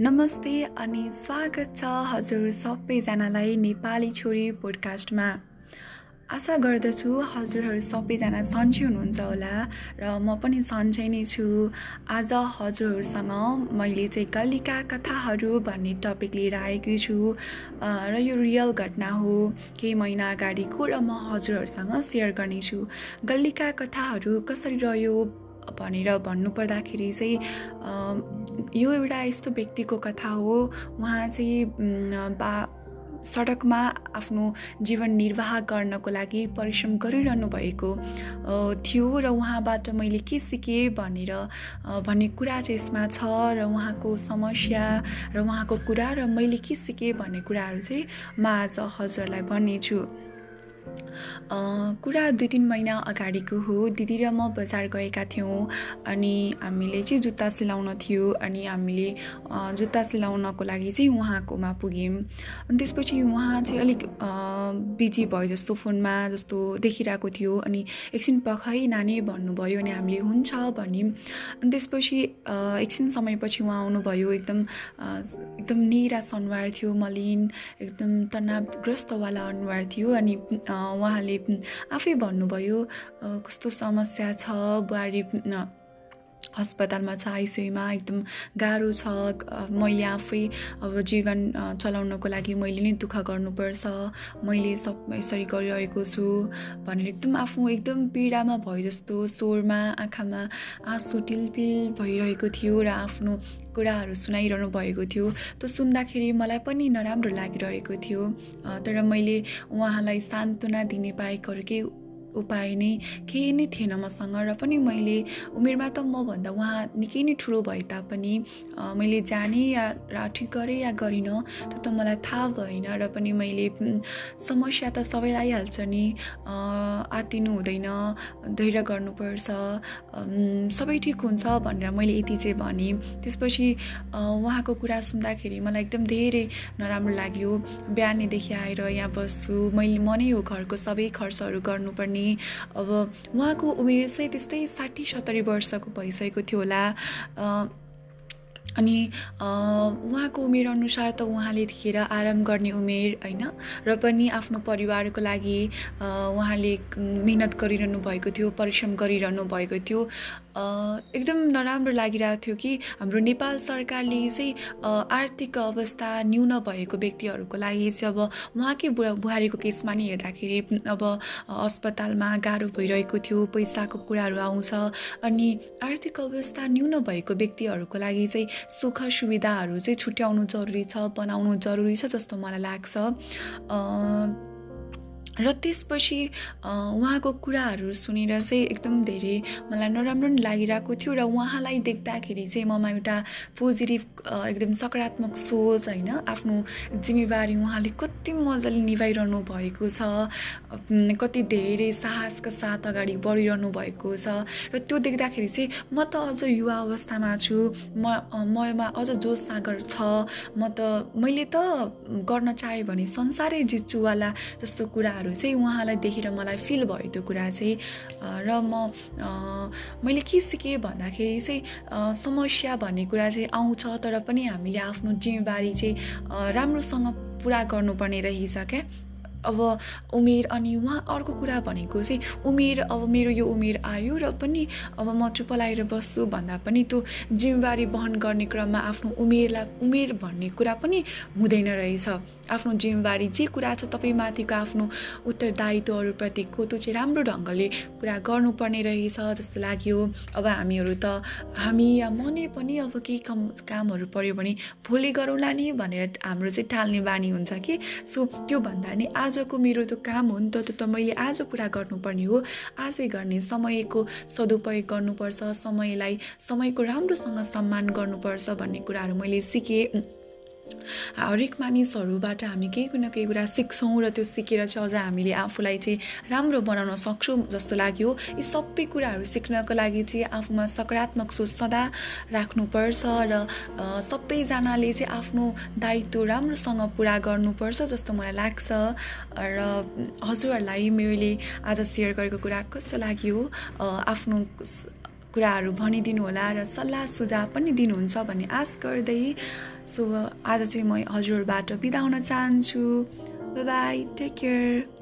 नमस्ते अनि स्वागत छ हजुर सबैजनालाई नेपाली छोरी पोडकास्टमा आशा गर्दछु हजुरहरू सबैजना सन्चै हुनुहुन्छ होला र म पनि सन्चै नै छु। आज हजुरहरूसँग मैले चाहिँ गल्लीका कथाहरू भन्ने टपिक लिएर आएकी छु। र यो रियल घटना हो। केही महिना अगाडिको र म हजुरहरूसँग सेयर गर्नेछु। गल्लीका कथाहरू कसरी रह्यो? भनेर भन्नुपर्दाखेरि चाहिँ यो एउटा यस्तो व्यक्तिको कथा हो। उहाँ चाहिँ बा सडकमा आफ्नो जीवन निर्वाह गर्नको लागि परिश्रम गरिरहनु भएको थियो र उहाँबाट मैले के सिकेँ भनेर भन्ने कुरा चाहिँ यसमा छ र उहाँको समस्या र उहाँको कुरा र मैले के सिकेँ भन्ने कुराहरू चाहिँ म आज हजुरलाई भन्नेछु। कुरा दुई तिन महिना अगाडिको हो। दिदी र म बजार गएका थियौँ अनि हामीले चाहिँ जुत्ता सिलाउन थियो अनि हामीले जुत्ता सिलाउनको लागि चाहिँ उहाँकोमा पुग्यौँ। अनि त्यसपछि उहाँ चाहिँ अलिक बिजी भयो जस्तो फोनमा जस्तो देखिरहेको थियो अनि एकछिन पखै नानी भन्नुभयो अनि हामीले हुन्छ भन्यौँ। अनि त्यसपछि एकछिन समयपछि उहाँ आउनुभयो। एकदम एकदम निराश अनुहार थियो मलिन एकदम तनावग्रस्तवाला अनुहार थियो अनि उहाँले आफै भन्नुभयो कस्तो समस्या छ बुहारी अस्पतालमा छ आइसियुमा एकदम गाह्रो छ। मैले आफै अब जीवन चलाउनको लागि मैले नै दुःख गर्नुपर्छ। मैले सब यसरी गरिरहेको छु भनेर एकदम आफू एकदम पीडामा भयो जस्तो स्वरमा आँखामा आँसु टिलपिल भइरहेको थियो र आफ्नो कुराहरू सुनाइरहनु भएको थियो। त्यो सुन्दाखेरि मलाई पनि नराम्रो लागिरहेको थियो। तर मैले उहाँलाई सान्त्वना दिने बाहेक केही उपाय नै केही नै थिएन मसँग र पनि मैले उमेरमा त मभन्दा उहाँ निकै नै ठुलो भए तापनि मैले जाने या ठिक गरेँ या गरिनँ त्यो त मलाई थाहा भएन र पनि मैले समस्या त सबैलाई आइहाल्छ नि आत्तिनु हुँदैन धैर्य गर्नुपर्छ सबै ठिक हुन्छ भनेर मैले यति चाहिँ भनेँ। त्यसपछि उहाँको कुरा सुन्दाखेरि मलाई एकदम धेरै नराम्रो लाग्यो। बिहानैदेखि आएर यहाँ बस्छु मैले म नै हो घरको सबै खर्चहरू गर्नुपर्ने। अब उहाँको उमेर चाहिँ त्यस्तै साठी सत्तरी वर्षको भइसकेको थियो होला। अनि उहाँको उमेर अनुसार त उहाँले यतिखेर आराम गर्ने उमेर होइन? र पनि आफ्नो परिवारको लागि उहाँले मिहिनेत गरिरहनु भएको थियो परिश्रम गरिरहनु भएको थियो। एकदम नराम्रो लागिरहेको थियो कि हाम्रो नेपाल सरकारले चाहिँ आर्थिक अवस्था न्यून भएको व्यक्तिहरूको लागि चाहिँ अब उहाँकै बुढा बुहारीको केसमा नि हेर्दाखेरि अब अस्पतालमा गाह्रो भइरहेको थियो पैसाको कुराहरू आउँछ अनि आर्थिक अवस्था न्यून भएको व्यक्तिहरूको लागि चाहिँ सुख सुविधाहरू चाहिँ छुट्याउनु जरुरी छ बनाउनु जरुरी छ जस्तो मलाई लाग्छ। र त्यसपछि उहाँको कुराहरू सुनेर चाहिँ एकदम धेरै मलाई नराम्रो पनि लागिरहेको थियो र उहाँलाई देख्दाखेरि चाहिँ ममा एउटा पोजिटिभ एकदम सकारात्मक सोच होइन आफ्नो जिम्मेवारी उहाँले कति मजाले निभाइरहनु भएको छ कति धेरै साहसका साथ अगाडि बढिरहनु भएको छ र त्यो देख्दाखेरि चाहिँ म त अझ युवा अवस्थामा छु म ममा अझ जोस सागर छ म त मैले त गर्न चाहेँ भने संसारै जित्छुवाला जस्तो कुराहरू कुराहरू चाहिँ उहाँलाई देखेर मलाई फिल भयो त्यो कुरा चाहिँ। र म मैले के सिकेँ भन्दाखेरि चाहिँ समस्या भन्ने कुरा चाहिँ आउँछ तर पनि हामीले आफ्नो जिम्मेवारी चाहिँ राम्रोसँग पुरा गर्नुपर्ने रहेछ क्या अब उमेर अनि उहाँ अर्को कुरा भनेको चाहिँ उमेर अब मेरो यो उमेर आयो र पनि अब म चुप लगाएर बस्छु भन्दा पनि त्यो जिम्मेवारी वहन गर्ने क्रममा आफ्नो उमेरलाई उमेर भन्ने कुरा पनि हुँदैन रहेछ। आफ्नो जिम्मेवारी जे कुरा छ तपाईँमाथिको आफ्नो उत्तरदायित्वहरूप्रतिको त्यो चाहिँ राम्रो ढङ्गले पुरा गर्नुपर्ने रहेछ जस्तो लाग्यो। अब हामीहरू त हामी या मनै पनि अब केही कम कामहरू पऱ्यो भने भोलि गरौँला नि भनेर हाम्रो चाहिँ टाल्ने बानी हुन्छ कि? सो त्यो भन्दा नि आजको मेरो त काम हो नि त त्यो त मैले आज पुरा गर्नुपर्ने हो। आजै गर्ने समयको सदुपयोग गर्नुपर्छ समयलाई समयको राम्रोसँग सम्मान गर्नुपर्छ भन्ने कुराहरू मैले सिकेँ। हरेक मानिसहरूबाट हामी केही न केही कुरा सिक्छौँ र त्यो सिकेर चाहिँ अझ हामीले आफूलाई चाहिँ राम्रो बनाउन सक्छौँ जस्तो लाग्यो। यी सबै कुराहरू सिक्नको लागि चाहिँ आफूमा सकारात्मक सोच सदा राख्नुपर्छ र सबैजनाले चाहिँ आफ्नो दायित्व राम्रोसँग पुरा गर्नुपर्छ जस्तो मलाई लाग्छ। र हजुरहरूलाई मैले आज सेयर गरेको कुरा कस्तो लाग्यो? आफ्नो कुराहरू भनिदिनु होला र सल्लाह सुझाव पनि दिनुहुन्छ भन्ने आश गर्दै। सो आज चाहिँ म हजुरबाट बिदा हुन चाहन्छु। Bye take care